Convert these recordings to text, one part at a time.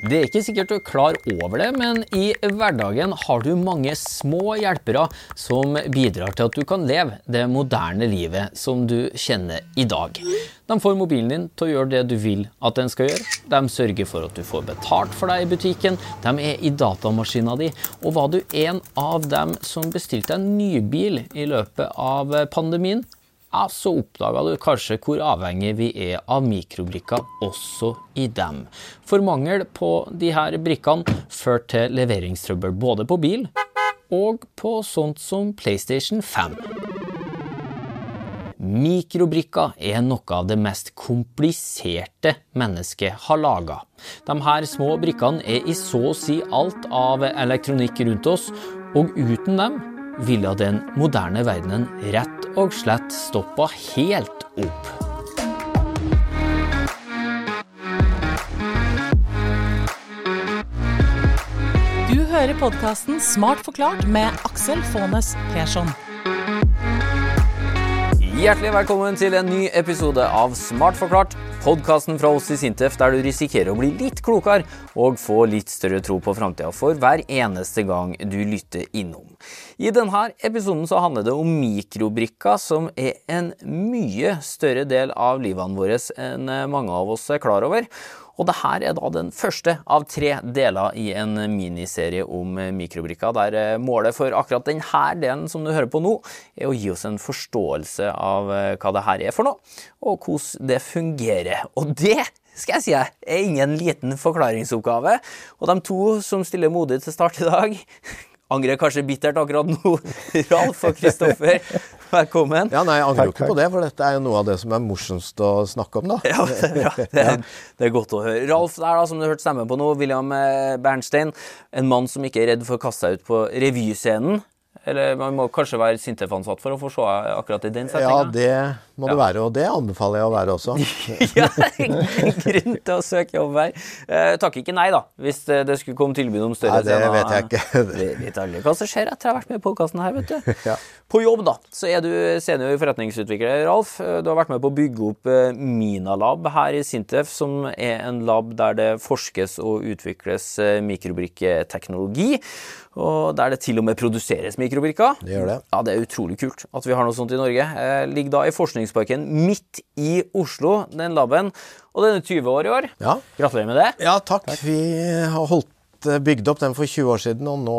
Det er ikke sikkert du er klar over det, men i hverdagen har du mange små hjelpere som bidrar til at du kan leve det moderne livet som du kjenner i dag. De får mobilen din til å gjøre det du vil at den skal gjøre. De sørger for at du får betalt for deg i butikken. De er i datamaskina di. Og var du en av dem som bestilte en nybil i løpet av pandemien? Ja, så oppdaga du kanskje hvor avhengig vi er av mikrobrikker også i dem. For mangel på de her brikkene førte til leveringstrøbbel både på bil og på sånt som PlayStation 5. Mikrobrikker er noe av det mest kompliserte mennesket har laga. De her små brikkene er i så å si alt av elektronikk rundt oss, og uten dem ville den moderne verdenen rett og slett stoppa helt opp. Du hører podkasten Smart forklart med Aksel Faanes Persson. Hjertelig velkommen til en ny episode av Smart forklart. Podkasten fra oss i Sintef der du risikerer å bli litt klokere og få litt større tro på framtida for hver eneste gang du lytter innom. I denne episoden så handler det om mikrobrikker, som er en mye større del av livene våre enn mange av oss er klar over. Og det her er da den første av tre deler i en miniserie om mikrobrikker, der eh, målet for akkurat denne delen som du hører på nå, er å gi oss en forståelse av eh, hva det her er for noe, og hvordan det fungerer. Og det skal jeg si er ingen liten forklaringsoppgave. Og de to som stiller modig til start i dag, angrer kanskje bittert akkurat nå. Ralf og Kristoffer, velkommen. Ja, nei, Jeg angrer jo ikke på det, for dette er jo noe av det som er morsomst å snakke om, da. Ja, Det er bra. Det er, det er godt å høre. Ralf der, da, som du hørte stemmen på nå, William eh, Bernstein. En mann som ikke er redd for å kaste seg ut på revyscenen. Eller man må kanskje være Sintef-ansatt for å få se akkurat i den settinga? Ja, det må du være, og det anbefaler jeg å være også. ja, grunn til å søke jobb her. Eh, takk ikke nei, da, hvis det skulle komme tilbud om større Nei, det vet jeg ikke. Vi vet aldri hva som skjer etter å ha vært med i podkasten her, vet du. Ja. På jobb, da, så er du senior forretningsutvikler, Ralf. Du har vært med på å bygge opp eh, Minalab her i Sintef, som er en lab der det forskes og utvikles eh, mikrobrikketeknologi og der det til og med produseres mikrobrikker. Det gjør det. Ja, Det er utrolig kult at vi har noe sånt i Norge. Jeg ligger da i Forskningsparken midt i Oslo, den laben. Og den er 20 år i år. Ja. Gratulerer med det. Ja, takk. Vi har holdt eh, bygd opp den for 20 år siden, og nå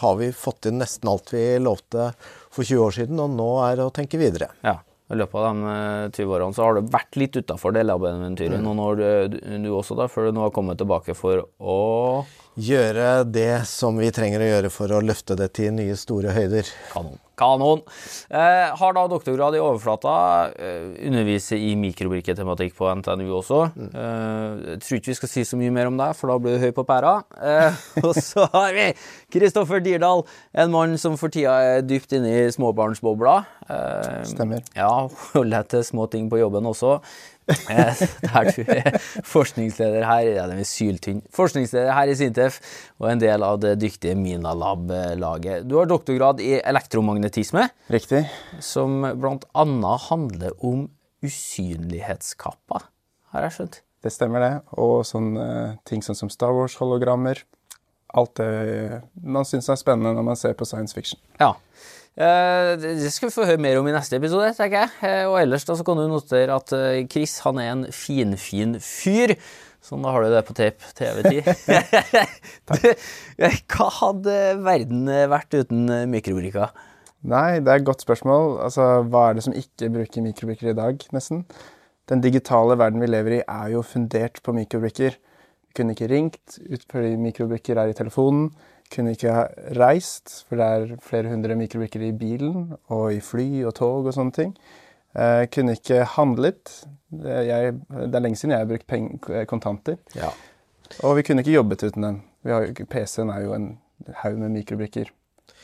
har vi fått inn nesten alt vi lovte for 20 år siden, og nå er det å tenke videre. Ja. I løpet av de eh, 20 årene så har du vært litt utafor det labeventyret. Noen år du, du også, da, før du nå har kommet tilbake for å Gjøre det som vi trenger å gjøre for å løfte det til nye, store høyder. Kanon. Kanon. Eh, har da doktorgrad i overflata. Eh, underviser i mikrobrikketematikk på NTNU også. Eh, tror ikke vi skal si så mye mer om det, for da blir du høy på pæra. Eh, og så har vi Kristoffer Dirdal, en mann som for tida er dypt inne i småbarnsbobla. Eh, Stemmer. Ja, holder deg til små ting på jobben også. Eh, Der du er forskningsleder her ja, den er syltynn. Forskningsleder her i Sintef og en del av det dyktige Minalab-laget. Du har doktorgrad i elektromagnetisme, Riktig. som bl.a. handler om usynlighetskappa, har jeg skjønt. Det stemmer, det. Og sånne ting sånn som Star Wars-hologrammer. Alt det man syns er spennende når man ser på science fiction. Ja. Eh, Det skal vi få høre mer om i neste episode, tenker jeg. Eh, Og ellers da så kan du notere at eh, Chris han er en finfin fyr. Sånn, da har du det på tape TV-tid. Hva hadde verden vært uten mikrobrikker? Nei, det er et godt spørsmål. Altså, Hva er det som ikke bruker mikrobrikker i dag, nesten? Den digitale verden vi lever i, er jo fundert på mikrobrikker. Vi kunne ikke ringt ut fordi mikrobrikker er i telefonen. Kunne ikke ha reist, for det er flere hundre mikrobrikker i bilen og i fly og tog og sånne ting. Eh, kunne ikke handlet. Jeg, det er lenge siden jeg har brukt peng, kontanter. Ja. Og vi kunne ikke jobbet uten den. PC-en er jo en haug med mikrobrikker.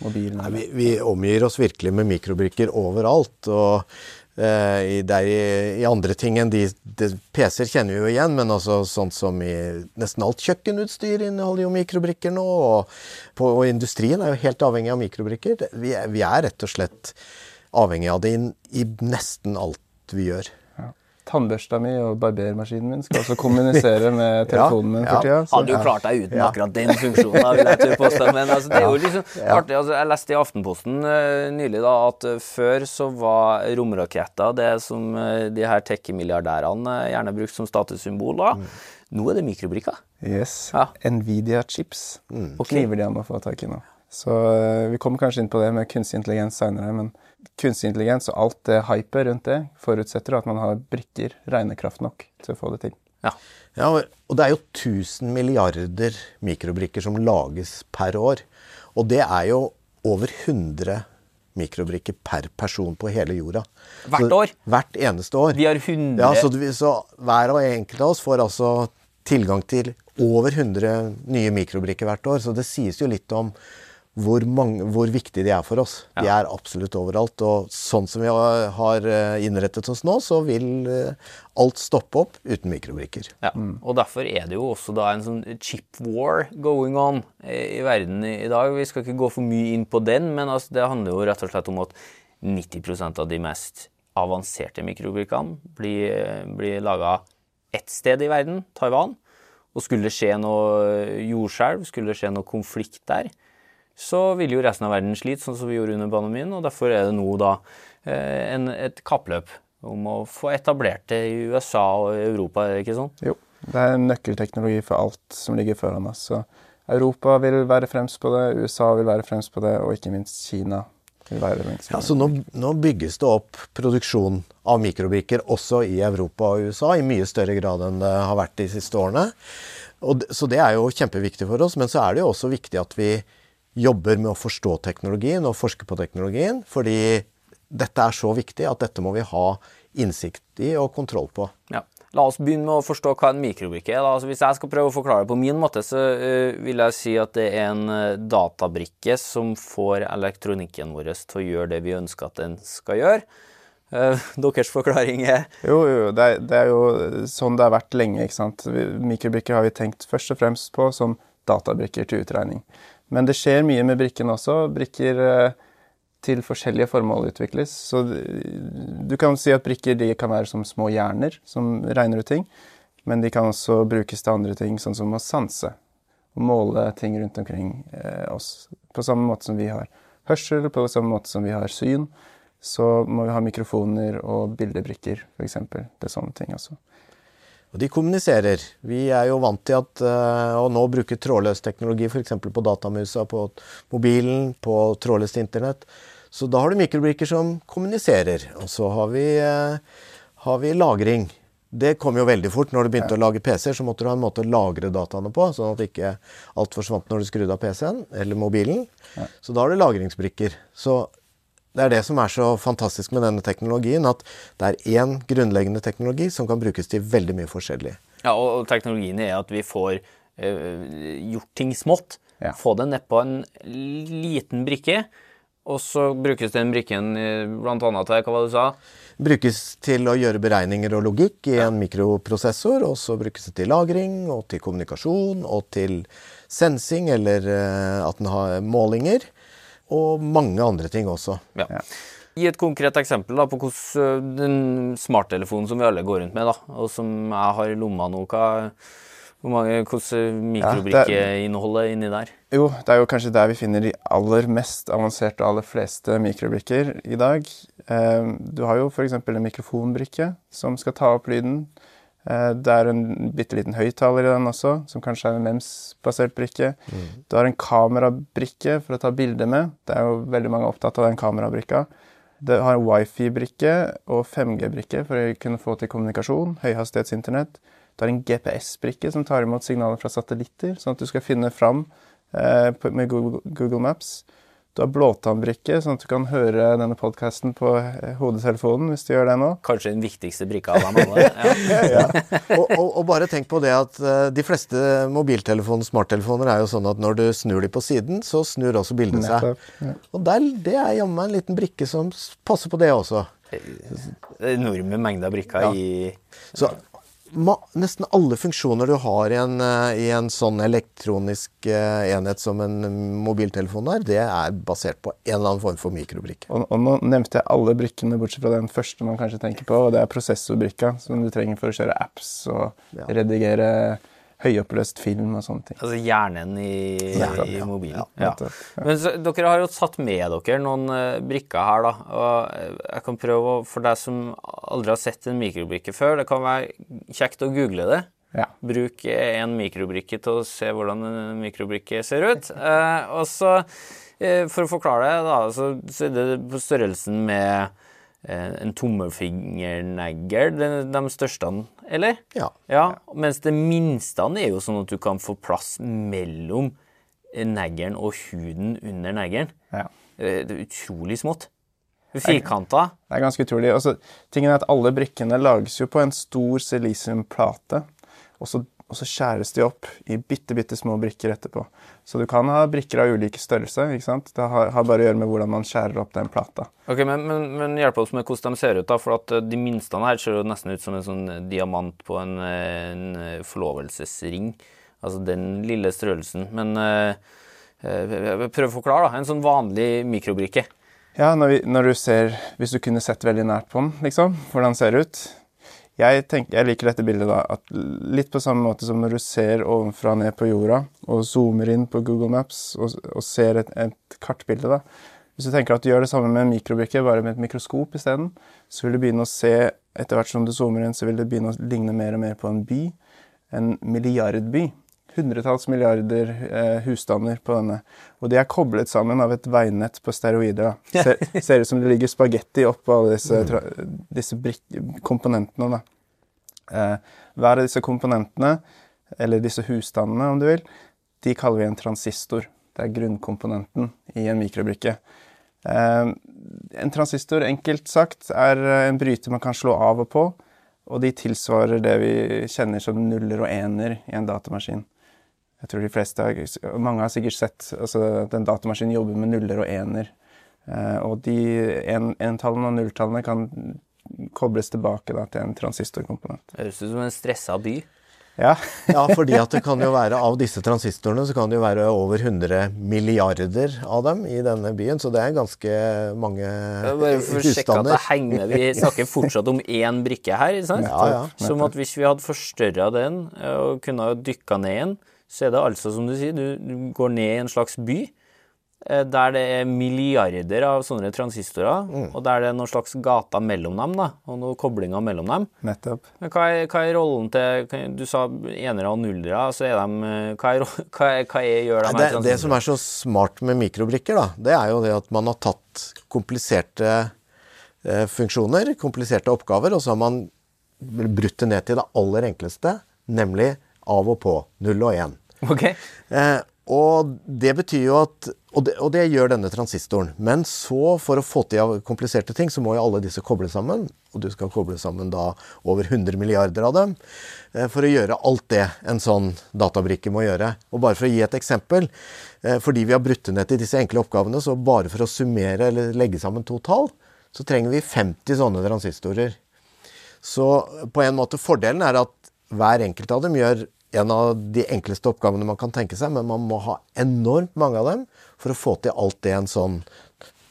Mobilen Nei, vi, vi omgir oss virkelig med mikrobrikker overalt. og i, det er i, i andre ting enn de, de PC-er kjenner vi jo igjen, men altså sånt som i nesten alt kjøkkenutstyr inneholder jo mikrobrikker nå. Og, på, og industrien er jo helt avhengig av mikrobrikker. Vi vi er rett og slett avhengig av det i, i nesten alt vi gjør. Tannbørsta mi og barbermaskinen min skal også kommunisere med telefonen min for tida. Hadde jo klart deg uten akkurat den funksjonen. vil jeg tørre påstå, Men altså, det er jo liksom artig. Altså, jeg leste i Aftenposten uh, nylig da, at eh, før så var romraketter det som uh, de her tech-milliardærene uh, gjerne brukte som statussymbol. da. Nå er det mikrobrikker. Yes. Ja. Nvidia-chips kniver de an å få tak i nå. Så vi kommer kanskje inn på det med kunstig intelligens seinere, men kunstig intelligens og alt det hypet rundt det forutsetter at man har brikker, regnekraft nok, til å få det til. Ja. Ja, og- det er jo 1000 milliarder mikrobrikker som lages per år. Og det er jo over 100 mikrobrikker per person på hele jorda. Hvert Så- år? Hvert eneste år. Vi har 100 Ja, så, så hver og enkelt av oss får altså tilgang til over 100 nye mikrobrikker hvert år. Så det sies jo litt om hvor, mange, hvor viktig de er for oss. De er absolutt overalt. Og sånn som vi har eh, innrettet oss nå, så vil eh, alt stoppe opp uten mikrobrikker. Ja, og derfor er det jo også da en sånn chip war going on i i verden i i dag. Vi skal ikke gå for mye inn på den, men altså det handler jo rett og slett om at 90% av de mest avanserte mikrobrikkene blir, blir laga ett sted i verden, Taiwan. Og skulle det skje noe jordskjelv, skulle det skje noe konflikt der, så vil jo resten av verden slite, sånn som vi gjorde under pandemien. Og derfor er det nå da eh, en, et kappløp om å få etablert det i USA og Europa, er det ikke sånn? Jo, det er nøkkelteknologi for alt som ligger foran oss. Så Europa vil være fremst på det, USA vil være fremst på det, og ikke minst Kina vil være fremst på det. Ja, så nå, nå bygges det opp produksjon av mikrobrikker også i Europa og USA i mye større grad enn det har vært de siste årene. Og, så det er jo kjempeviktig for oss, men så er det jo også viktig at vi jobber med å forstå teknologien og forske på teknologien, fordi dette er så viktig at dette må vi ha innsikt i og kontroll på. Ja. La oss begynne med å forstå hva en mikrobrikke er. Altså, hvis jeg skal prøve å forklare det på min måte, så eh, vil jeg si at det er en eh, databrikke som får elektronikken vår til å gjøre det vi ønsker at den skal gjøre. Eh, deres forklaring er Jo, jo, det er, det er jo sånn det har vært lenge. ikke sant? Mikrobrikker har vi tenkt først og fremst på som databrikker til utregning. Men det skjer mye med brikkene også. Brikker eh, til forskjellige formål utvikles. Så du kan si at brikker kan være som små hjerner som regner ut ting. Men de kan også brukes til andre ting, sånn som å sanse. Og måle ting rundt omkring eh, oss. På samme måte som vi har hørsel, på samme måte som vi har syn så må vi ha mikrofoner og bildebrikker, f.eks. Det er sånne ting også. Og de kommuniserer. Vi er jo vant til at eh, å nå bruke trådløs teknologi f.eks. på datamusa, på mobilen, på trådløst internett. Så da har du mikrobrikker som kommuniserer. Og så har vi, eh, har vi lagring. Det kom jo veldig fort. Når du begynte å lage PC-er, så måtte du ha en måte å lagre dataene på, sånn at ikke alt forsvant når du skrudde av PC-en eller mobilen. Så da har du lagringsbrikker. Så det er det som er så fantastisk med denne teknologien, at det er én grunnleggende teknologi som kan brukes til veldig mye forskjellig. Ja, og, og teknologien er at vi får øh, gjort ting smått. Ja. Få det nedpå en liten brikke, og så brukes den brikken bl.a. blant annet til hva var det du sa? Brukes til å gjøre beregninger og logikk i en mikroprosessor, og så brukes det til lagring og til kommunikasjon og til sensing, eller eh, at den har målinger, og mange andre ting også. Ja. Gi et konkret eksempel da, på hvordan den smarttelefonen som vi alle går rundt med, da, og som jeg har i lomma nå, hva, hvor mange, hvordan mikrobrikkeinnholdet er inni der? Jo, det er jo kanskje der vi finner de aller mest avanserte og aller fleste mikrobrikker i dag. Eh, Du har jo f.eks. en mikrofonbrikke som skal ta opp lyden. Eh, Det er en bitte liten høyttaler i den også, som kanskje er en MEMS-basert brikke. Du har en kamerabrikke for å ta bilder med. Det er jo veldig mange opptatt av den kamerabrikka. Du har en wifi-brikke og 5G-brikke for å kunne få til kommunikasjon. Høyhastighetsinternett. Du har en GPS-brikke som tar imot signaler fra satellitter, sånn at du skal finne fram eh, med Google Maps. Du har blåtannbrikke, sånn at du kan høre denne podkasten på eh, hodetelefonen hvis du gjør det nå. Kanskje den viktigste brikka av dem alle? Ja. og, og, og bare tenk på det at eh, de fleste mobiltelefoner, smarttelefoner, er jo sånn at når du snur de på siden, så snur også bildet seg. Ja. Og der, det er jammen en liten brikke som passer på det også. Enorme mengder brikker Ja. i Så nesten alle funksjoner du har i en, eh, i en sånn elektronisk eh, enhet som en mobiltelefon er, det er basert på en eller annen form for mikrobrikke. Og, og nå nevnte jeg alle brikkene bortsett fra den første man kanskje tenker på, og det er prosessorbrikka, som du trenger for å kjøre apps og Ja. redigere høyoppløst film og sånne ting. Altså hjernen i, Hjernen, i mobilen. Ja, Ja. Men så, dere har jo satt med dere noen uh, brikker her, da. Og eh, jeg kan prøve, å- for deg som aldri har sett en mikrobrikke før, det kan være kjekt å google det. Ja. Bruk eh, en mikrobrikke til å se hvordan en mikrobrikke ser ut. Uh, og så, uh, for å forklare det, da, så, så er det på størrelsen med en tommelfingernegl, de, de største, eller? Ja. Ja, mens det minste er jo sånn at du kan få plass mellom neglen og huden under neglen. Ja. Eh, Det er utrolig smått. Firkanta. Det er ganske utrolig. Altså, tingen er at Alle brikkene lages jo på en stor silisiumplate, og så, og så skjæres de opp i bitte, bitte små brikker etterpå. Så du kan ha brikker av ulike størrelse. ikke sant? Det har, har bare å gjøre med hvordan man skjærer opp den plata. Ok, Men, men, men hjelp oss med hvordan de ser ut, da. For at eh, de minste her ser jo nesten ut som en sånn diamant på en, eh, en eh, forlovelsesring. Altså den lille størrelsen. Men eh, eh, prøv å forklare, da. En sånn vanlig mikrobrikke. Ja, når, vi, når du ser Hvis du kunne sett veldig nært på den, liksom, hvordan den ser ut. Jeg, tenker, jeg liker dette bildet da, at litt på samme måte som når du ser ovenfra ned på jorda, og zoomer inn på Google Maps og, og ser et, et kartbilde, da. Hvis du tenker at du gjør det samme med en mikrobrikke, bare med et mikroskop isteden, så vil du begynne å se, etter hvert som du zoomer inn, så vil det begynne å ligne mer og mer på en by. En milliardby. Hundretalls milliarder eh, husstander på denne. Og de er koblet sammen av et veinett på steroider. da. Ser, ser ut som det ligger spagetti oppå alle disse, tra disse komponentene. Eh, hver av disse komponentene, eller disse husstandene om du vil, de kaller vi en transistor. Det er grunnkomponenten i en mikrobrikke. Eh, en transistor, enkelt sagt, er en bryter man kan slå av og på, og de tilsvarer det vi kjenner som nuller og ener i en datamaskin. Jeg tror de fleste har, Mange har sikkert sett altså, at en datamaskin jobber med nuller og ener. Eh, og de en- entallene og nulltallene kan kobles tilbake da, til en transistorkomponent. Høres ut som en stressa by. Ja, Ja, fordi at det kan jo være av disse transistorene så kan det jo være over 100 milliarder av dem i denne byen. Så det er ganske mange Bare for å sjekke at det henger med. Vi snakker fortsatt om én brikke her. ikke sant? Ja, ja. Som at hvis vi hadde forstørra den eh, og kunne dykka ned igjen, så er det altså, som du sier, du, du går ned i en slags by eh, der det er milliarder av sånne transistorer, Mm. og der det er noen slags gater mellom dem, da, og noen koblinger mellom dem. nettopp. Men hva er, hva er rollen til Du sa enere og nullere, så er de eh, Hva, er, hva, er, hva gjør de her det, det som er så smart med mikrobrikker, da, det er jo det at man har tatt kompliserte eh, funksjoner, kompliserte oppgaver, og så har man brutt det ned til det aller enkleste, nemlig av og på. Null og én. Okay. Eh, og det betyr jo at og det, og det gjør denne transistoren. Men så, for å få til kompliserte ting, så må jo alle disse koble sammen. Og du skal koble sammen da over 100 milliarder av dem. Eh, for å gjøre alt det en sånn databrikke må gjøre. Og bare for å gi et eksempel. Eh, fordi vi har brutt ned til disse enkle oppgavene, så bare for å summere eller legge sammen to tall, så trenger vi 50 sånne transistorer. Så på en måte fordelen er at hver enkelt av dem gjør en av de enkleste oppgavene man kan tenke seg, men man må ha enormt mange av dem for å få til alt det en sånn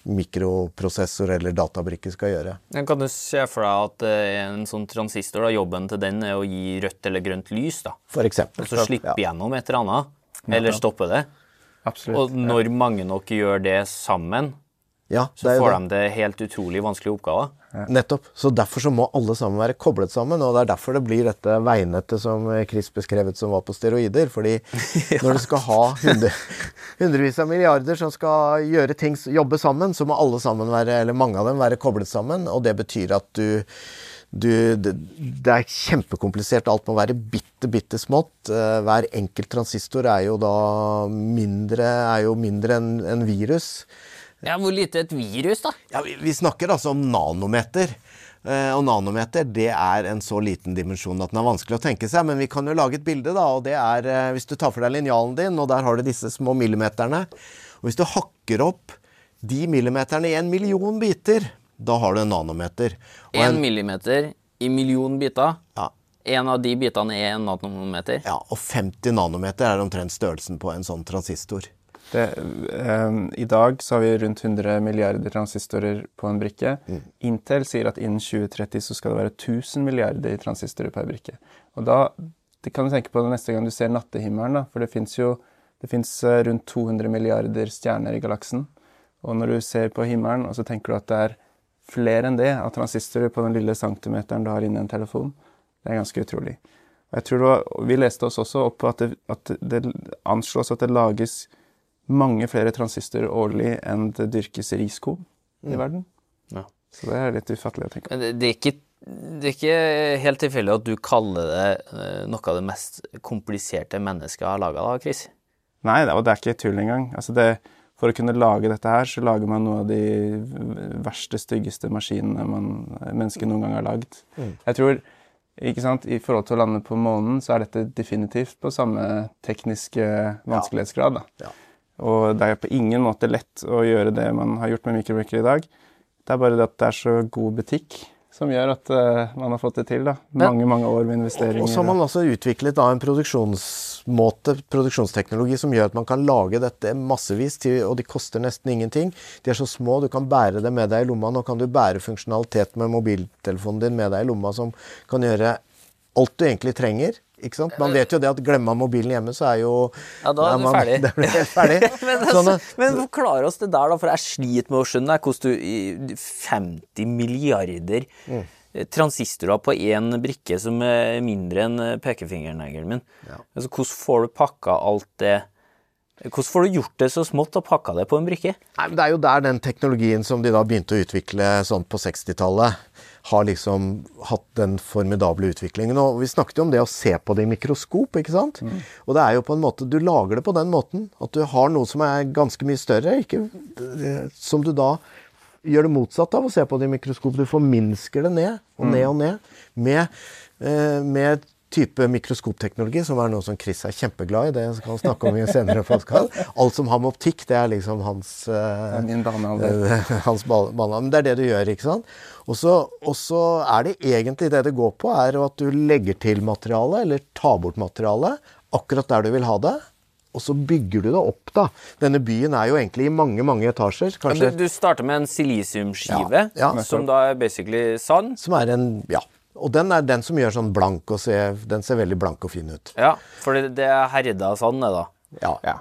mikroprosessor eller databrikke skal gjøre. Kan du se for deg at eh, en sånn transistor, da, jobben til den er å gi rødt eller grønt lys? da, For eksempel. Og så slippe Ja. gjennom et eller annet, eller stoppe det. Absolutt. Og når mange nok gjør det sammen, Ja, så det får det. de det helt utrolig vanskelige oppgaver. Nettopp. Så derfor så må alle sammen være koblet sammen, og det er derfor det blir dette veinettet som Chris beskrevet som var på steroider. Fordi når du skal ha hundre, hundrevis av milliarder som skal gjøre ting, jobbe sammen, så må alle sammen være, eller mange av dem være koblet sammen, og det betyr at du du, det, det er kjempekomplisert. Alt må være bitte, bitte smått. Eh, Hver enkelt transistor er jo da mindre, er jo mindre enn en virus. Ja, Hvor lite et virus, da? Ja, vi, vi snakker altså om nanometer. Eh, og nanometer det er en så liten dimensjon at den er vanskelig å tenke seg. Men vi kan jo lage et bilde, da. Og det er eh, hvis du tar for deg linjalen din, og der har du disse små millimeterne. Og hvis du hakker opp de millimeterne i en million biter, da har du en nanometer. Og Én millimeter i million biter ja, En av de bitene er en nanometer. Ja, og 50 nanometer er omtrent størrelsen på en sånn transistor. Det, eh, I dag så har vi rundt 100 milliarder transistorer på en brikke. Intel sier at innen 2030 så skal det være 1000 milliarder transistorer per brikke. Og da det kan du tenke på det neste gang du ser nattehimmelen, da. For det fins jo det finnes eh, rundt 200 milliarder stjerner i galaksen. Og når du ser på himmelen, og så tenker du at det er flere enn det av transistorer på den lille centimeteren du har inni en telefon, det er ganske utrolig. Og jeg tror var, Vi leste oss også opp på at det, at det anslås at det lages mange flere transistorer årlig enn det dyrkes riskorn i verden. Ja. Så det er litt ufattelig å tenke på. Men det, er ikke, det er ikke helt tilfeldig at du kaller det eh, noe av det mest kompliserte mennesket har laga, da, Chris? Nei, det, det er ikke tull engang. Altså det, for å kunne lage dette her, så lager man noe av de verste, styggeste maskinene man, mennesket noen gang har lagd. Jeg tror, ikke sant, I forhold til å lande på månen, så er dette definitivt på samme tekniske vanskelighetsgrad. da. Ja. Og det er på ingen måte lett å gjøre det man har gjort med microbricker i dag. Det er bare det at det er så god butikk som gjør at uh, man har fått det til. da. Mange, mange år med investeringer. Og så har man altså utviklet da en produksjonsmåte, produksjonsteknologi, som gjør at man kan lage dette massevis, til, og de koster nesten ingenting. De er så små, du kan bære det med deg i lomma. Nå kan du bære funksjonalitet med mobiltelefonen din med deg i lomma som kan gjøre alt du egentlig trenger. Ikke sant? Man vet jo det at glemmer man mobilen hjemme, så er jo Ja, da er du man, ferdig. Er ferdig. men, Sånn altså, at- men forklar oss det der, da, for jeg sliter med å skjønne hvordan du 50 milliarder Mm. eh, transistorer på én brikke som er mindre enn eh, pekefingerneglen min. Altså, hvordan får du pakka alt det Hvordan får du gjort det så smått og pakka det på en brikke? Nei, men Det er jo der den teknologien som de da begynte å utvikle sånn på 60-tallet, har liksom hatt den formidable utviklingen. Og vi snakket jo om det å se på det i mikroskop, ikke sant? Og det er jo på en måte Du lager det på den måten at du har noe som er ganske mye større, ikke, som du da gjør det motsatt av å se på det i mikroskop. Du forminsker det ned og ned og ned med, eh, med type mikroskopteknologi, som er noe som Chris er kjempeglad i. Det skal han snakke om i en senere podcast. Alt som har med optikk, det er liksom hans uh, min banealder. Eh, hans banealder. Men det er det du gjør, ikke sant? Og så og så er det egentlig det det går på, er at du legger til materiale, eller tar bort materiale, akkurat der du vil ha det. Og så bygger du det opp, da. Denne byen er jo egentlig i mange, mange etasjer. Kanskje Du, du starter med en silisiumskive, Ja, ja. som da er basically sand. Som er en Ja. Og den er den som gjør sånn blank og ser Den ser veldig blank og fin ut. Ja, for det, er herda sand, det, da. Ja. Ja.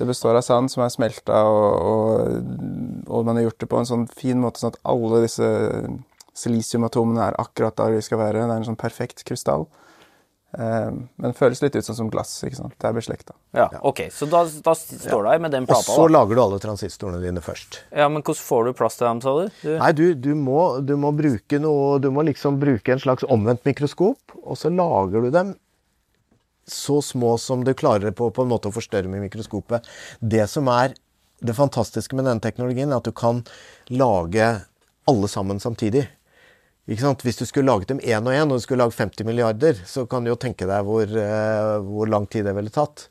Det består av sand som er smelta, og, og, og man har gjort det på en sånn fin måte sånn at alle disse silisiumatomene er akkurat der de skal være. Det er en sånn perfekt krystall. Eh, men føles litt ut sånn som glass. ikke sant? Det er beslekta. Ja, ok, Så da, da står du her med den Og så lager du alle transistorene dine først. Ja, Men hvordan får du plass til dem, sa du? du? Nei, du, du, må, du må bruke noe Du må liksom bruke en slags omvendt mikroskop, og så lager du dem så små som du klarer på, på en måte å forstørre med mikroskopet. Det som er det fantastiske med denne teknologien, er at du kan lage alle sammen samtidig. Hvis du skulle laget dem én og én, og du skulle lage 50 milliarder, så kan du jo tenke deg hvor, eh, hvor lang tid det ville tatt.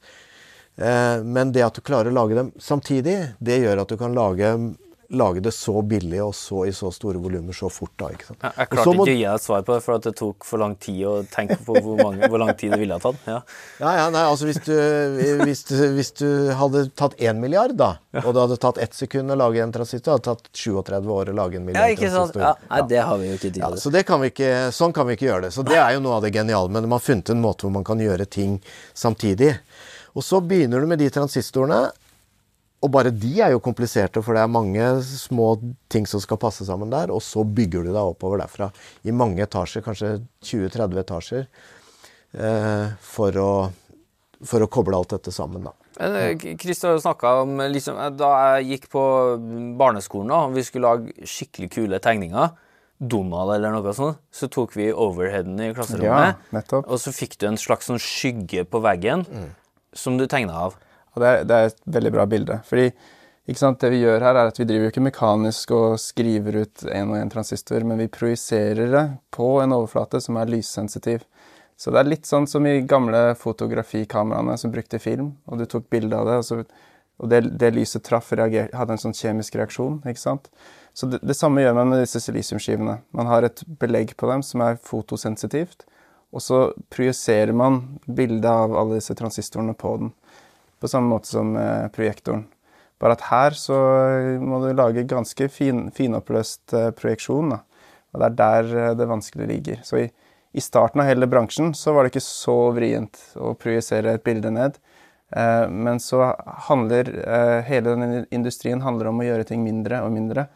Eh, men det at du klarer å lage dem samtidig, det gjør at du kan lage, lage det så billig og så i så store volumer så fort. da, ikke sant? Jeg, klarte må- ikke å gi deg et svar på det, for at det tok for lang tid å tenke på hvor, mange, hvor lang tid det ville ha tatt. Ja. Ja, ja, nei, altså hvis du, hvis, du, hvis du hadde tatt én milliard, da, og det hadde tatt ett sekund å lage en transistor, hadde tatt 37 år å lage en ja, milliard ikke sant? Ja, nei, det har vi jo ikke tid Ja, til. så det kan vi ikke, sånn kan vi ikke gjøre det. Så det er jo noe av det geniale. Men man har funnet en måte hvor man kan gjøre ting samtidig. Og så begynner du med de transistorene. Og bare de er jo kompliserte, for det er mange små ting som skal passe sammen der. Og så bygger du deg oppover derfra i mange etasjer, kanskje 20-30 etasjer, eh, for, å, for å koble alt dette sammen. da. Men eh, har jo snakka om eh, liksom, Da jeg gikk på barneskolen da, og vi skulle lage skikkelig kule tegninger, Donald eller noe sånt, så tok vi overheaden i klasserommet. Ja. Og så fikk du en slags sånn skygge på veggen som du tegna av. Og det er, det er et veldig bra bilde. Fordi ikke sant, det vi gjør her, er at vi driver jo ikke mekanisk og skriver ut en og en transistor, men vi projiserer det på en overflate som er lyssensitiv. Så det er litt sånn som i gamle fotografikameraene som brukte film, og du tok bilde av det, og, så, og det, det lyset traff, reager, hadde en sånn kjemisk reaksjon. ikke sant? Så det, det samme gjør man med disse silisiumskivene. Man har et belegg på dem som er fotosensitivt, Og så projiserer man bildet av alle disse transistorene på den. På samme måte som projektoren. Bare at her så må du lage ganske fin, finoppløst eh, projeksjon. Og det er der eh, det vanskelige ligger. Så i, i, starten av hele bransjen så var det ikke så vrient å projisere et bilde ned. Eh, men så handler eh, hele den industrien handler om å gjøre ting mindre og mindre.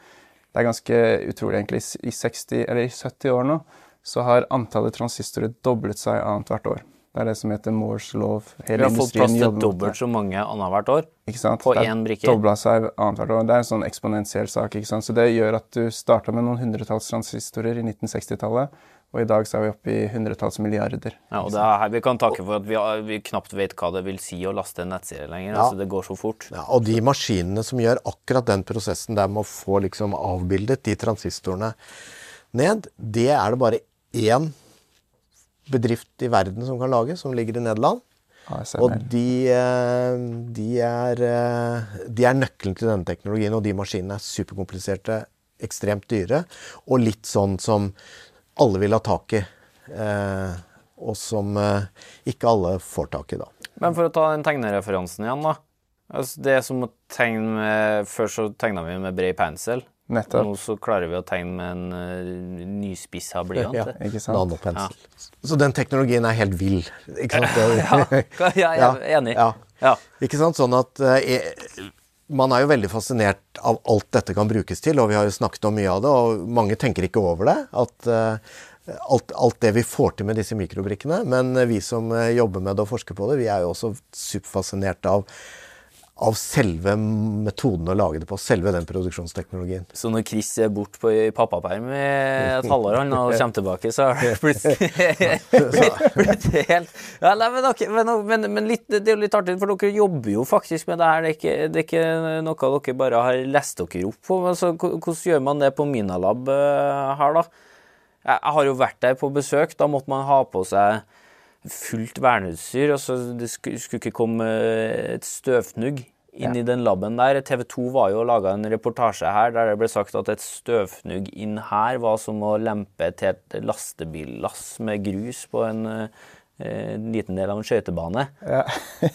Det er ganske utrolig, egentlig. I 60, eller i 70 år nå så har antallet transistorer doblet seg annethvert år. Det er det som heter Moores lov. Hele Vi har fått plass til dobbelt så mange annethvert år ikke sant? på én brikke. Dobla seg annethvert år. Det er en sånn eksponentiell sak. ikke sant? Så det gjør at du starta med noen hundretalls transistorer i 1960-tallet, og i dag så er vi oppe i hundretalls milliarder. Ja, og det er her Vi kan takke for at vi, vi, knapt vet hva det vil si å laste en nettside lenger. Ja. altså Det går så fort. Ja, Og de maskinene som gjør akkurat den prosessen der med å få liksom avbildet de transistorene ned, det er det bare én bedrift i verden som kan lage, som ligger i Nederland. og de, eh, de, er, eh, de er nøkkelen til denne teknologien, og de maskinene er superkompliserte, ekstremt dyre, og litt sånn som alle vil ha tak i. Eh, og som ikke alle får tak i, da. Men for å ta den tegnereferansen igjen, da. Altså, det er som å tegne med Før så tegna vi med bred pensel. Nettopp. Nå så klarer vi å tegne med en uh, nyspissa blyant. Ja, ikke sant? Nanopensel. Ja. Så den teknologien er helt vill. Ikke sant? ja, jeg er enig. Ja. ja. Ikke sant? Sånn at uh, man er jo veldig fascinert av alt dette kan brukes til, og vi har jo snakket om mye av det, og mange tenker ikke over det. At uh, alt, alt, det vi får til med disse mikrobrikkene. Men vi som jobber med det og forsker på det, vi er jo også superfascinert av av selve metoden å lage det på. Selve den produksjonsteknologien. Så når Chris er borte på pappaperm i et halvår han, og kommer tilbake, så har det blitt helt ja, nei, men, okay, men, men, men litt, det er jo litt artig, for dere jobber jo faktisk med det her. Det er ikke, det er ikke noe dere bare har lest dere opp på. Altså, hvordan gjør man det på Minalab uh, her, da? Jeg har jo vært der på besøk. Da måtte man ha på seg fullt verneutstyr. Altså, det skulle, skulle ikke komme et støvfnugg inn ja. i den laben der. TV 2 var jo og laga en reportasje her der det ble sagt at et støvfnugg inn her var som å lempe til et lastebillass med grus på en, eh, en liten del av en skøytebane. Ja,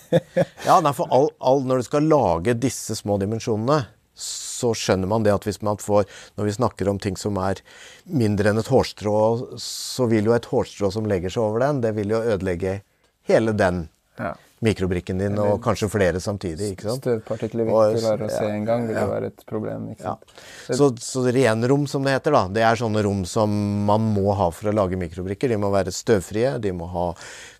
ja for all, all, når du skal lage disse små dimensjonene, så skjønner man det at hvis man får Når vi snakker om ting som er mindre enn et hårstrå, så vil jo et hårstrå som legger seg over den, det vil jo ødelegge hele den. Ja mikrobrikken din, og kanskje flere samtidig. ikke sant? Støvpartikler vi ikke klarer å se engang, vil jo være et problem. ikke sant? Ja. Så, så renrom, som det heter, da, det er sånne rom som man må ha for å lage mikrobrikker. De må være støvfrie, de må ha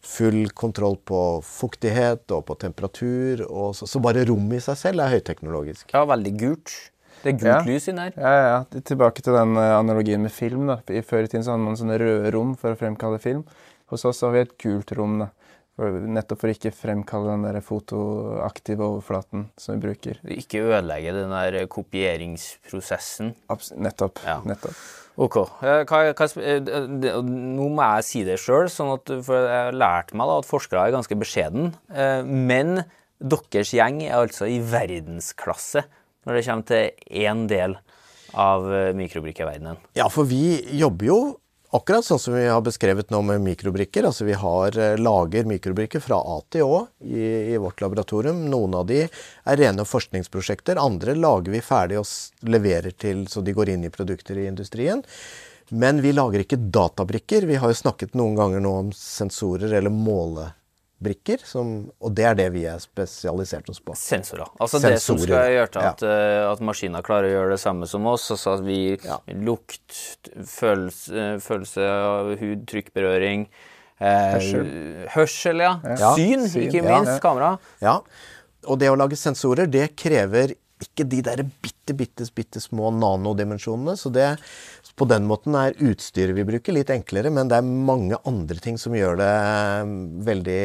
full kontroll på fuktighet og på temperatur. Og så, så bare rommet i seg selv er høyteknologisk. Ja, veldig gult. Det er gult ja. lys inni her. Ja, ja, Tilbake til den eh, analogien med film. da. I Før i tiden så hadde man sånne røde rom for å fremkalle film. Hos oss har vi et gult rom. da. Nettopp for ikke fremkalle den der fotoaktive overflaten som vi bruker. Ikke ødelegge den der kopieringsprosessen. Abs nettopp. Ja. nettopp. Ok. Hva, hva, eh, nå må jeg si det sjøl, sånn for jeg har lært meg da, at forskere er ganske beskjeden. Eh, men deres gjeng er altså i verdensklasse når det kommer til én del av eh, mikrobrikkeverdenen. Ja, for vi jobber jo Akkurat sånn som vi har beskrevet nå med mikrobrikker. altså Vi har eh, lager mikrobrikker fra A til Å i, i, vårt laboratorium. Noen av de er rene forskningsprosjekter. Andre lager vi ferdig og leverer til så de går inn i produkter i industrien. Men vi lager ikke databrikker. Vi har jo snakket noen ganger nå om sensorer eller måle brikker, som, og det er det vi er spesialisert oss på. Sensorer. Altså Sensorer. det som skal gjøre til at, ja. uh, at, maskiner klarer å gjøre det samme som oss. Altså at vi ja. lukt, følelse, følelse, av hud, trykkberøring eh, hørsel. hørsel ja. ja. Syn, Syn, ikke minst. Kamera. Ja. Og det å lage sensorer, det krever ikke de der bitte, bitte, bitte små nanodimensjonene. Så det, på den måten er utstyret vi bruker, litt enklere. Men det er mange andre ting som gjør det eh, veldig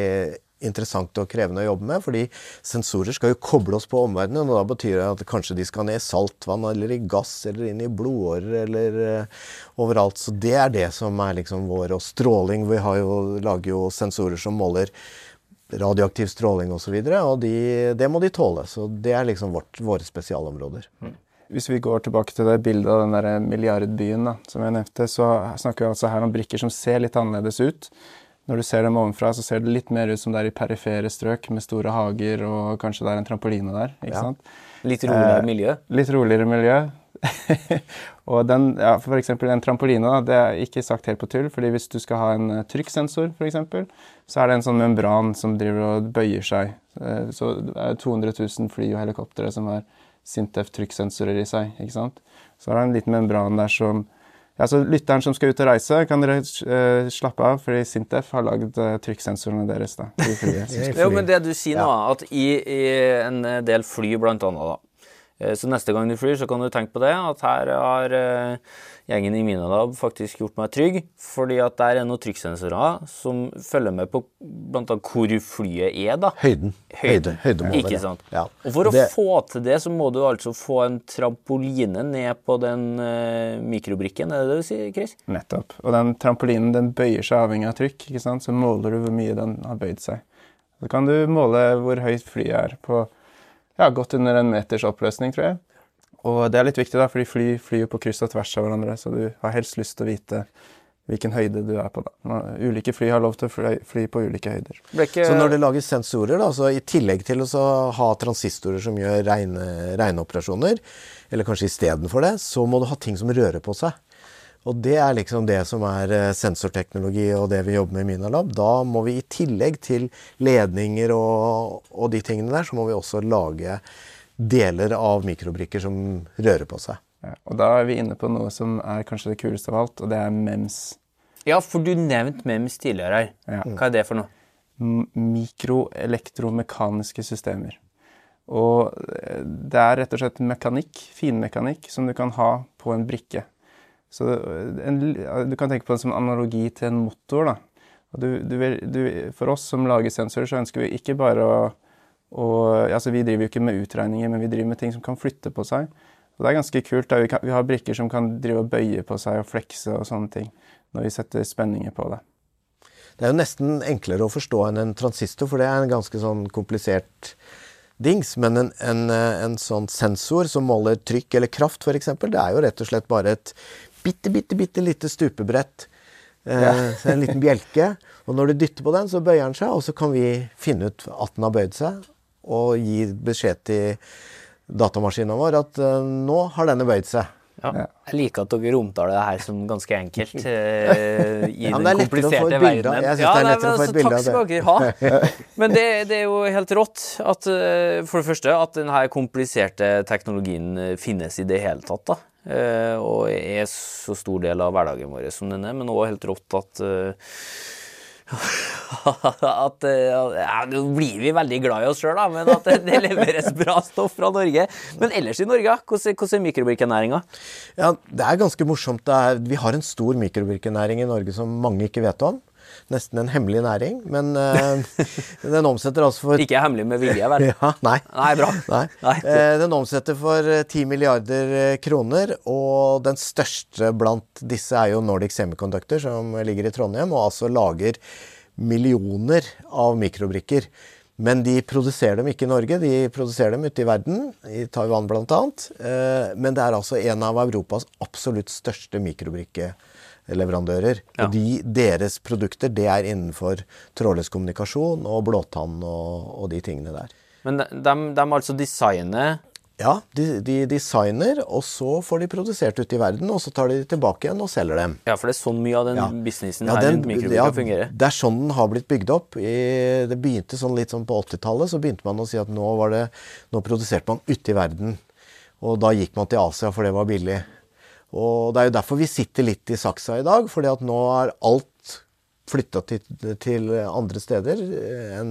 interessant og krevende å jobbe med. Fordi sensorer skal jo koble oss på omverdenen. Og da betyr det at kanskje de skal ned i saltvann eller i gass eller inn i blodårer eller uh, overalt. Så det er det som er liksom vår Og stråling. Vi jo, lager jo sensorer som måler radioaktiv stråling osv. Og, så videre, og de, det må de tåle. Så det er liksom vårt, våre spesialområder. Mm. Hvis vi går tilbake til det bildet av den der milliardbyen da, som jeg nevnte, så snakker vi altså her om brikker som ser litt annerledes ut. Når du ser dem ovenfra, så ser det litt mer ut som det er i perifere strøk med store hager, og kanskje det er en trampoline der. ikke Ja. sant? Litt roligere Eh, miljø. Litt roligere miljø. og den, ja, for eksempel en trampoline, da, det er ikke sagt helt på tull, fordi hvis du skal ha en eh, trykksensor, for eksempel, så er det en sånn membran som driver og bøyer seg. Eh, Så det er 200 000 fly og helikoptre som har Sintef trykksensorer i seg, ikke sant? Så er det en liten membran der som ja, så Lytteren som skal ut og reise, kan dere uh, slappe av, fordi Sintef har lagd uh, trykksensorene deres. da, i flyet. Jo, men det du sier nå, at i, i en del fly blant annet, da. Eh, Så neste gang du flyr, så kan du tenke på det, at her har eh, gjengen i Minalab faktisk gjort meg trygg, fordi at der er noen trykksensorer som følger med på annet hvor flyet er, da. Høyden. Høyde, høydemåler. Ikke sant. Ja. Og for å Det- få til det, så må du altså få en trampoline ned på den uh, mikrobrikken, er det det du sier, Chris? Nettopp. Og den trampolinen den bøyer seg avhengig av trykk. ikke sant? Så måler du hvor mye den har bøyd seg. Så kan du måle hvor høyt flyet er på ja, godt under en meters oppløsning, tror jeg. Og det er litt viktig, da, fordi fly flyr på kryss og tvers av hverandre, så du har helst lyst til å vite hvilken høyde du er på. da. Ulike fly har lov til å fly, fly på ulike høyder. Ikke, Så når det lages sensorer, da, så i tillegg til å ha transistorer som gjør regne- regneoperasjoner, eller kanskje istedenfor det, så må du ha ting som rører på seg. Og det er liksom det som er eh, sensorteknologi og det vi jobber med i Minalab. Da må vi i tillegg til ledninger og, og de tingene der, så må vi også lage deler av mikrobrikker som rører på seg. Ja, og da er vi inne på noe som er kanskje det kuleste av alt, og det er MEMS. Ja, for du nevnte MEMS tidligere her. Ja. Hva er det for noe? mikroelektromekaniske systemer. Og eh, det er rett og slett mekanikk, finmekanikk, som du kan ha på en brikke. Så en, du kan tenke på det som analogi til en motor. da. Du, du, du, for oss som lager sensorer, så ønsker vi ikke bare å, å altså Vi driver jo ikke med utregninger, men vi driver med ting som kan flytte på seg. Og det er ganske kult. da. Vi, kan, vi har brikker som kan drive og bøye på seg og flekse og sånne ting. Når vi setter spenninger på det. Det er jo nesten enklere å forstå enn en transistor, for det er en ganske sånn komplisert dings. Men en, en, en sånn sensor som måler trykk eller kraft, f.eks., det er jo rett og slett bare et bitte, bitte, bitte lite stupebrett. Eh, så en liten bjelke. Og når du dytter på den, så bøyer den seg, og så kan vi finne ut at den har bøyd seg, og gi beskjed til datamaskinen vår at eh, nå har denne bøyd seg. Ja. Ja. Jeg liker at dere omtaler det her som ganske enkelt eh, i Ja, den er kompliserte et bilde av- ja, det er nei, lettere å få et bilde av det. Takk skal dere ha. Men det, det er jo helt rått at for det første at denne kompliserte teknologien finnes i det hele tatt. da. Eh, Og er så stor del av hverdagen vår som den er, men òg helt rått at eh, at eh, ja, Nå blir vi veldig glad i oss sjøl, men at det, leveres bra stoff fra Norge. Men ellers i Norge, hvordan, hvordan er mikrobirkenæringa? Ja, det er ganske morsomt. Er, vi har en stor mikrobirkenæring i Norge som mange ikke vet om. Nesten en hemmelig næring, men eh, den omsetter altså for Ikke hemmelig med vilje, vel? Ja, nei. Nei, bra. Nei. Nei. Eh, den omsetter for eh, 10 milliarder eh, kroner, og den største blant disse er jo Nordic Semiconductor, som ligger i Trondheim, og altså lager millioner av mikrobrikker. Men de produserer dem ikke i Norge, de produserer dem ute i verden, i Taiwan bl.a. Men det er altså en av Europas absolutt største mikrobrikkeleverandører. Ja. Og de, deres produkter det er innenfor trådløs kommunikasjon og blåtann og, og de tingene der. Men de, de, de altså designer Ja, de, de designer, og så får de produsert ute i verden, og så tar de tilbake igjen og selger dem. Ja, for det er sånn mye av den Ja. businessen Ja, her den- rundt mikrobrikker ja, fungerer. Det er sånn den har blitt bygd opp. I, det begynte sånn litt sånn på 80-tallet, så begynte man å si at nå, var det, nå produserte man ute i verden. Og da gikk man til Asia, for det var billig. Og det er jo derfor vi sitter litt i saksa i dag, fordi at nå er alt flytta til, til andre steder enn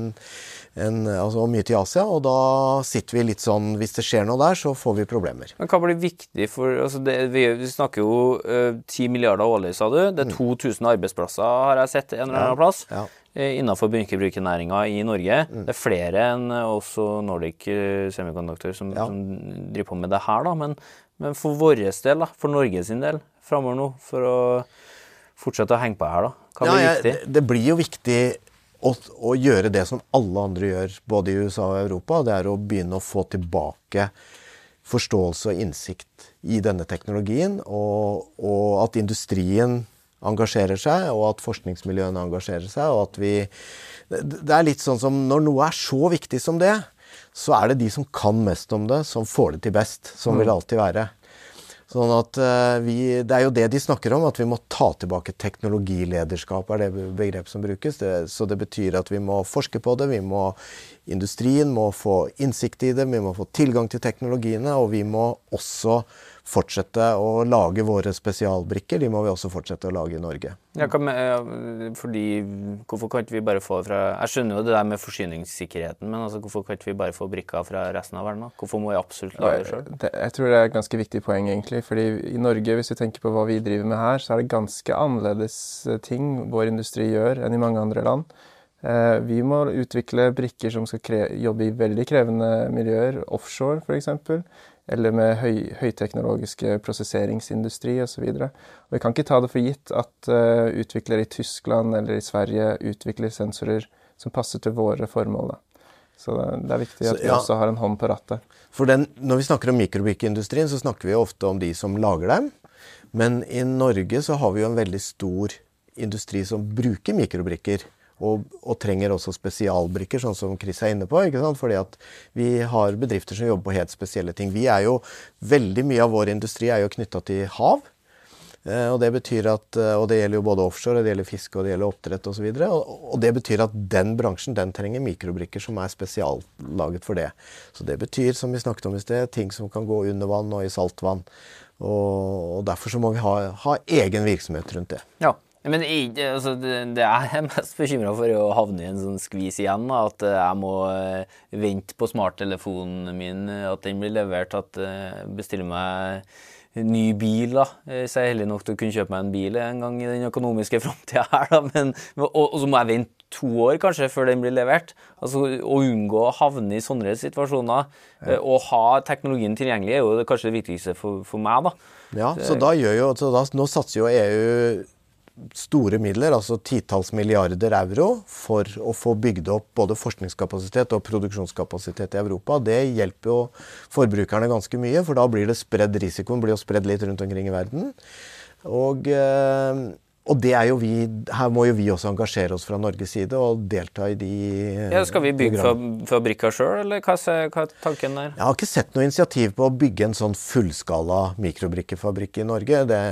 enn- altså mye til Asia, og da sitter vi litt sånn Hvis det skjer noe der, så får vi problemer. Men hva blir viktig for altså det, vi, vi snakker jo eh, 10 milliarder årlig, sa du. Det er 2000 arbeidsplasser, har jeg sett en eller annen plass. Mm. Ja. Mm. eh, Innenfor brukerbruksnæringa i Norge. Det er flere enn også Nordic eh, Semiconductor som, Ja. som driver på med det her, da. Men, men for vår del, da, for Norges del, framover nå, for å fortsette å henge på her, da. Hva blir Ja, jeg- viktig? Det blir jo viktig å, å gjøre det som alle andre gjør, både i USA og Europa. Det er å begynne å få tilbake forståelse og innsikt i denne teknologien. Og, og at industrien, engasjerer seg, og at forskningsmiljøene engasjerer seg. og at vi Det er litt sånn som når noe er så viktig som det, så er det de som kan mest om det, som får det til best. Sånn vil det alltid være. Sånn at uh, vi, Det er jo det de snakker om, at vi må ta tilbake teknologilederskap, er det begrepet som brukes. Det, så det betyr at vi må forske på det, vi må, industrien må få innsikt i det, vi må få tilgang til teknologiene, og vi må også fortsette å lage våre spesialbrikker. De må vi også fortsette å lage i Norge. Ja, fordi, Hvorfor kan vi bare få fra Jeg skjønner jo det der med forsyningssikkerheten, men altså, hvorfor kan vi bare få brikker fra resten av verden? da? Hvorfor må vi absolutt lage det sjøl? Jeg tror det er et ganske viktig poeng, egentlig. fordi i Norge, hvis vi tenker på hva vi driver med her, så er det ganske annerledes eh, ting vår industri gjør enn i mange andre land. Eh, vi må utvikle brikker som skal jobbe i veldig krevende miljøer, offshore f.eks eller med høy, høyteknologiske prosesseringsindustri osv. Vi kan ikke ta det for gitt at uh, utviklere i Tyskland eller i Sverige utvikler sensorer som passer til våre formål. Da. Så det er viktig at så, ja. vi også har en hånd på rattet. For den, Når vi snakker om mikrobrikkindustrien, så snakker vi ofte om de som lager dem. Men i Norge så har vi jo en veldig stor industri som bruker mikrobrikker. Og, og, trenger også spesialbrikker, sånn som Chris er inne på. ikke sant? Fordi at vi har bedrifter som jobber på helt spesielle ting. Vi er jo, Veldig mye av vår industri er jo knytta til hav. Eh, og det betyr at, eh, og det gjelder jo både offshore, og det gjelder fiske og det gjelder oppdrett osv. Og, så og det betyr at den bransjen den trenger mikrobrikker som er spesiallaget for det. Så det betyr, som vi snakket om i sted, ting som kan gå under vann og i saltvann. Og, og derfor så må vi ha, ha egen virksomhet rundt det. Ja, men altså, det, det jeg er mest bekymra for, er å havne i en sånn skvis igjen. At eh, jeg må eh, vente på smarttelefonen min, at den blir levert. At jeg eh, bestiller meg ny bil. da. Så jeg er heldig nok til å kunne kjøpe meg en bil en gang i den økonomiske framtida her. da. Men, og, og, så må jeg vente to år kanskje før den blir levert. Altså Å unngå å havne i sånne situasjoner ja. og ha teknologien tilgjengelig er jo kanskje det viktigste for, for meg. da. Ja, så da gjør jo, så da, Nå satser jo EU store midler, altså titalls milliarder euro, for å få bygd opp både forskningskapasitet og produksjonskapasitet i Europa. Det hjelper jo forbrukerne ganske mye, for da blir det spredd risikoen blir jo spredd litt rundt omkring i verden. Og, eh, og det er jo vi, her må jo vi også engasjere oss fra Norges side og delta i de ja, Skal vi bygge fabrikker sjøl, eller hva er, hva er, tanken der? Jeg har ikke sett noe initiativ på å bygge en sånn fullskala mikrobrikkefabrikk i Norge. Det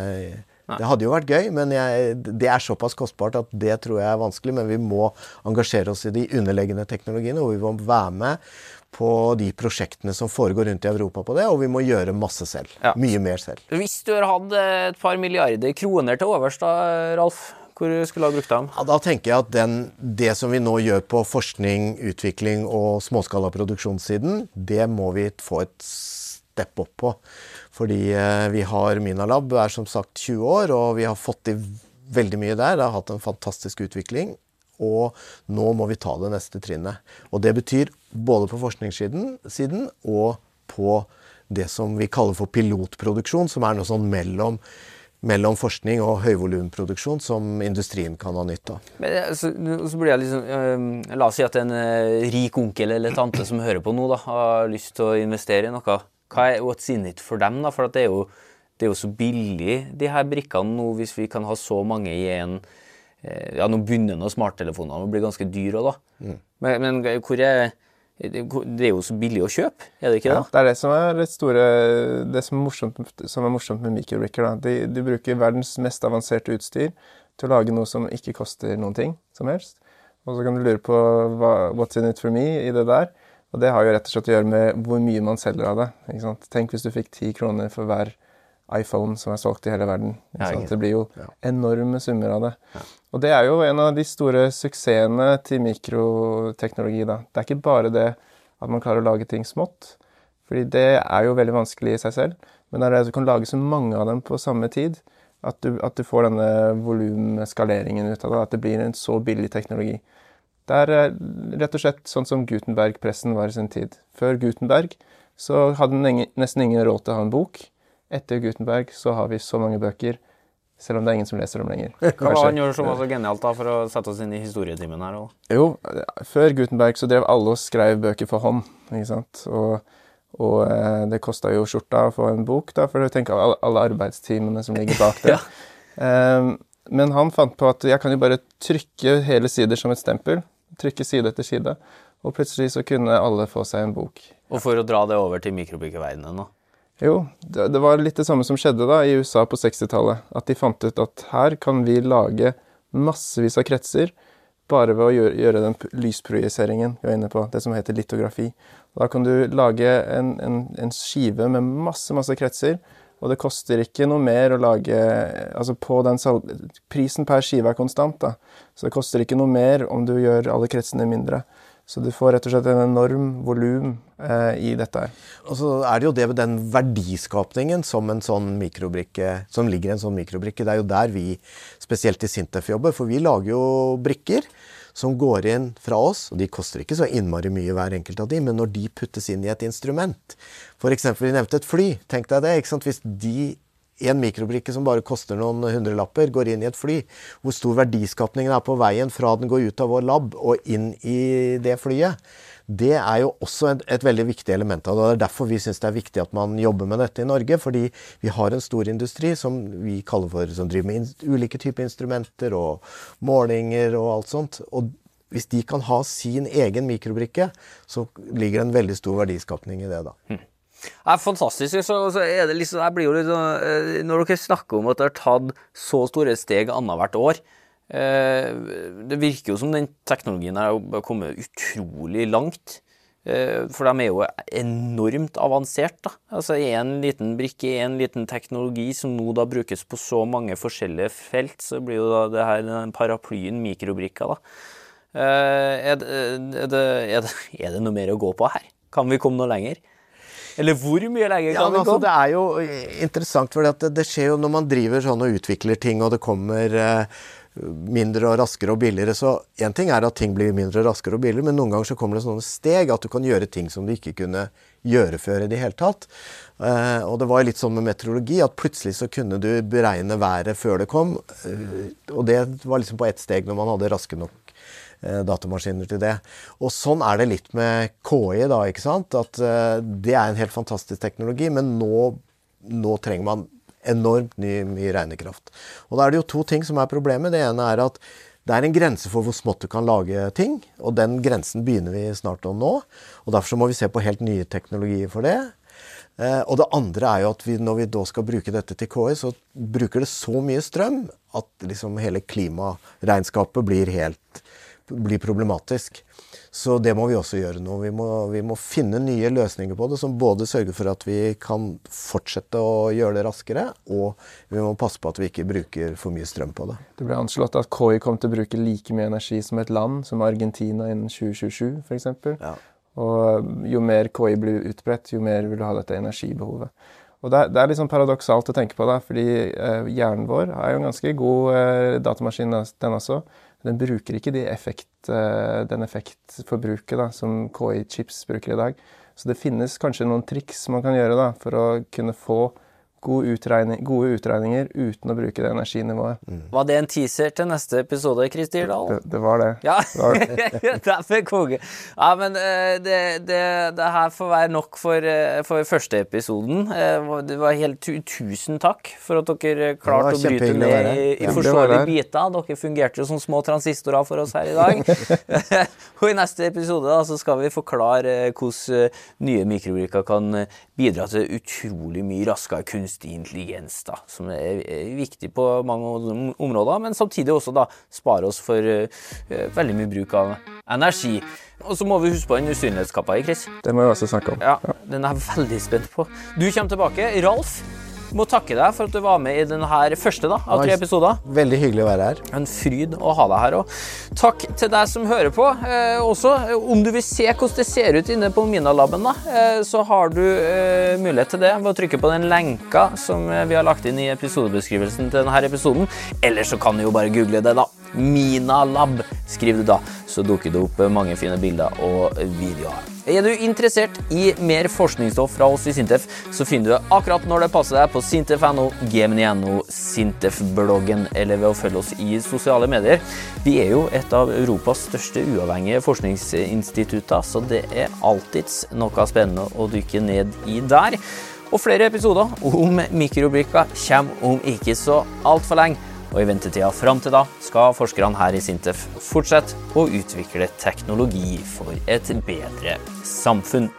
det hadde jo vært gøy, men jeg, det er såpass kostbart at det tror jeg er vanskelig. Men vi må engasjere oss i de underliggende teknologiene, og vi må være med på de prosjektene som foregår rundt i Europa på det, og vi må gjøre masse selv. Ja. Mye mer selv. Hvis du har hatt et par milliarder kroner til overs, da, Ralf? Hvor skulle du ha brukt dem? Ja, da tenker jeg at den, det som vi nå gjør på forskning, utvikling og småskala produksjonssiden, det må vi få et step opp på. Fordi eh, vi har Minalab er som sagt 20 år, og vi har fått til veldig mye der. Det har hatt en fantastisk utvikling. Og nå må vi ta det neste trinnet. Og det betyr både på forskningssiden og på det som vi kaller for pilotproduksjon, som er noe sånn mellom, mellom forskning og høyvolumproduksjon som industrien kan ha nytte av. Men, så, så blir jeg liksom, øh, La oss si at en rik onkel eller tante som hører på nå, da, har lyst til å investere i noe. Hva er what's in it for dem? da? For det er, jo, det er jo så billig, de her brikkene nå, hvis vi kan ha så mange i en eh, Ja, nå begynner nå smarttelefonene å bli ganske dyre òg, da. Mm. Men, men, hvor er det er jo så billig å kjøpe, er det ikke det? Ja, det er det som er det store Det som er morsomt, som er morsomt med microbricker. De, de, bruker verdens mest avanserte utstyr til å lage noe som ikke koster noen ting som helst. Og så kan du lure på hva, what's in it for me i det der. Og det har jo rett og slett å gjøre med hvor mye man selger av det. ikke sant? Tenk hvis du fikk ti kroner for hver iPhone som er solgt i hele verden. Ja, det blir jo enorme summer av det. Ja. Og det er jo en av de store suksessene til mikroteknologi. da. Det er ikke bare det at man klarer å lage ting smått, fordi det er jo veldig vanskelig i seg selv. Men det er at du kan lage så mange av dem på samme tid, at du, at du får denne volumskaleringen ut av det. At det blir en så billig teknologi. Det er eh, rett og slett sånn som Gutenberg-pressen var i sin tid. Før Gutenberg så hadde nesten ingen råd til å ha en bok. Etter Gutenberg så har vi så mange bøker, selv om det er ingen som leser dem lenger. Hva var han gjorde som var så genialt da, for å sette oss inn i historietimen her? òg? Jo, før Gutenberg så drev alle og skrev bøker for hånd. ikke sant? Og, og eh, det kosta jo skjorta å få en bok, da, for du tenker alle, alle arbeidstimene som ligger bak det. ja. um, Men han fant på at jeg kan jo bare trykke hele sider som et stempel. Trykke side etter side. Og plutselig så kunne alle få seg en bok. Og for å dra det over til mikrobrikkeverdenen nå. Jo, det, det var litt det samme som skjedde da i USA på 60-tallet. At de fant ut at her kan vi lage massevis av kretser bare ved å gjøre, gjøre den lysprojiseringen vi var inne på, det som heter litografi. Da kan du lage en, en, en skive med masse, masse kretser, og det koster ikke noe mer å lage Altså på den salg... Prisen per skive er konstant, da. Så det koster ikke noe mer om du gjør alle kretsene mindre. Så du får rett og slett en enorm volum eh, i dette her. Og så er det jo det med den verdiskapningen som en sånn som ligger i en sånn mikrobrikke. Det er jo der vi spesielt i Sintef jobber, for vi lager jo brikker som går inn fra oss, og de koster ikke så innmari mye hver enkelt av de, men når de puttes inn i et instrument, f.eks. vi nevnte et fly, tenk deg det, ikke sant? hvis de en mikrobrikke som bare koster noen hundrelapper, går inn i et fly. Hvor stor verdiskapningen er på veien fra den går ut av vår lab og inn i det flyet. Det er jo også et, et veldig viktig element av det. og Det er derfor vi syns det er viktig at man jobber med dette i Norge. Fordi vi har en stor industri som vi kaller for, som driver med ulike typer instrumenter og målinger og alt sånt. Og hvis de kan ha sin egen mikrobrikke, så ligger det en veldig stor verdiskapning i det. da. Det er fantastisk. Så, så er det liksom, jeg blir jo litt sånn, eh, Når dere snakker om at dere har tatt så store steg annethvert år Det virker jo som den teknologien har kommet utrolig langt. Eh, For de er jo enormt avansert. da. Altså Én liten brikke, én liten teknologi som nå da brukes på så mange forskjellige felt, så blir jo da det her den paraplyen mikrobrikka, da. Eh, Er det, er, det, er, det, er det noe mer å gå på her? Kan vi komme noe lenger? Eller hvor mye lenger Ja, kan men vi altså, komme? det er jo interessant, for det, det skjer jo når man driver sånn og utvikler ting, og det kommer eh, mindre og raskere og billigere. Så én ting er at ting blir mindre, raskere og billigere, men noen ganger så kommer det sånne steg at du kan gjøre ting som du ikke kunne gjøre før i det hele tatt. Eh, og det var litt sånn med meteorologi at plutselig så kunne du beregne været før det kom. eh, og det var liksom på ett steg når man hadde raske nok eh, datamaskiner til det. Og sånn er det litt med KI, da, ikke sant. At det er en helt fantastisk teknologi, men nå, nå trenger man enormt mye regnekraft. Og da er det jo to ting som er problemet. Det ene er at det er en grense for hvor smått du kan lage ting, og den grensen begynner vi snart å nå. og Derfor må vi se på helt nye teknologier for det. Eh, og det andre er jo at vi, når vi da skal bruke dette til KI, så bruker det så mye strøm at liksom hele klimaregnskapet blir helt blir problematisk. Så det må vi også gjøre nå. Vi må, vi må finne nye løsninger på det som både sørger for at vi kan fortsette å gjøre det raskere, og vi må passe på at vi ikke bruker for mye strøm på det. Det ble anslått at KI kom til å bruke like mye energi som et land, som Argentina innen 2027 f.eks. Ja. Og jo mer KI blir utbredt, jo mer vil du ha dette energibehovet. Og det er, det er litt sånn paradoksalt å tenke på, da, fordi eh, hjernen vår er jo en ganske god eh, datamaskin, den også. Den bruker ikke de effekt, eh, den effektforbruket da, som KI-chips bruker i dag. Så det finnes kanskje noen triks man kan gjøre da, for å kunne få gode, utregning, gode utregninger uten å bruke det energinivået. Var det en teaser til neste episode, Kristi Dahl? Det, det var det. Ja, Det var det. derfor konge. Ja, men eh, det, det, det her får være nok for, eh, for første episoden. Eh, Det var helt tu tusen takk for at dere klarte å bryte ned i, i Ja, forsvarlige biter. Dere fungerte jo som små transistorer for oss her i dag. Og i neste episode da, så skal vi forklare hvordan nye mikrobrikker kan bidra til utrolig mye raskere kunstig intelligens, da, som er viktig på mange områder, men samtidig også da spare oss for eh, veldig mye bruk av energi. Og så må vi huske på den usynlighetskappa i, Chris. Det må vi også snakke om. Ja, Den er jeg veldig spent på. Du kommer tilbake. Ralf, må takke deg for at du var med i denne første da, av tre episoder. Veldig hyggelig å være her. En fryd å ha deg her òg. Takk til deg som hører på. Eh, også, eh, om du vil se hvordan det ser ut inne på Minalaben, da, eh, så har du eh, mulighet til det ved å trykke på den lenka som eh, vi har lagt inn i episodebeskrivelsen til denne episoden. Eller så kan du jo bare google det, da. Minalab, skriv du da, så dukker det opp eh, mange fine bilder og videoer. Er du interessert i mer forskningsstoff fra oss i Sintef, så finner du det akkurat når det passer deg på sintef.no, gemini.no, Sintef-bloggen eller ved å følge oss i sosiale medier. Vi er jo et av Europas største uavhengige forskningsinstitutter, så det er alltids noe spennende å dykke ned i der. Og flere episoder om mikrobrikker kommer om ikke så altfor lenge. Og i ventetida fram til da skal forskerne her i Sintef fortsette å utvikle teknologi for et bedre samfunn.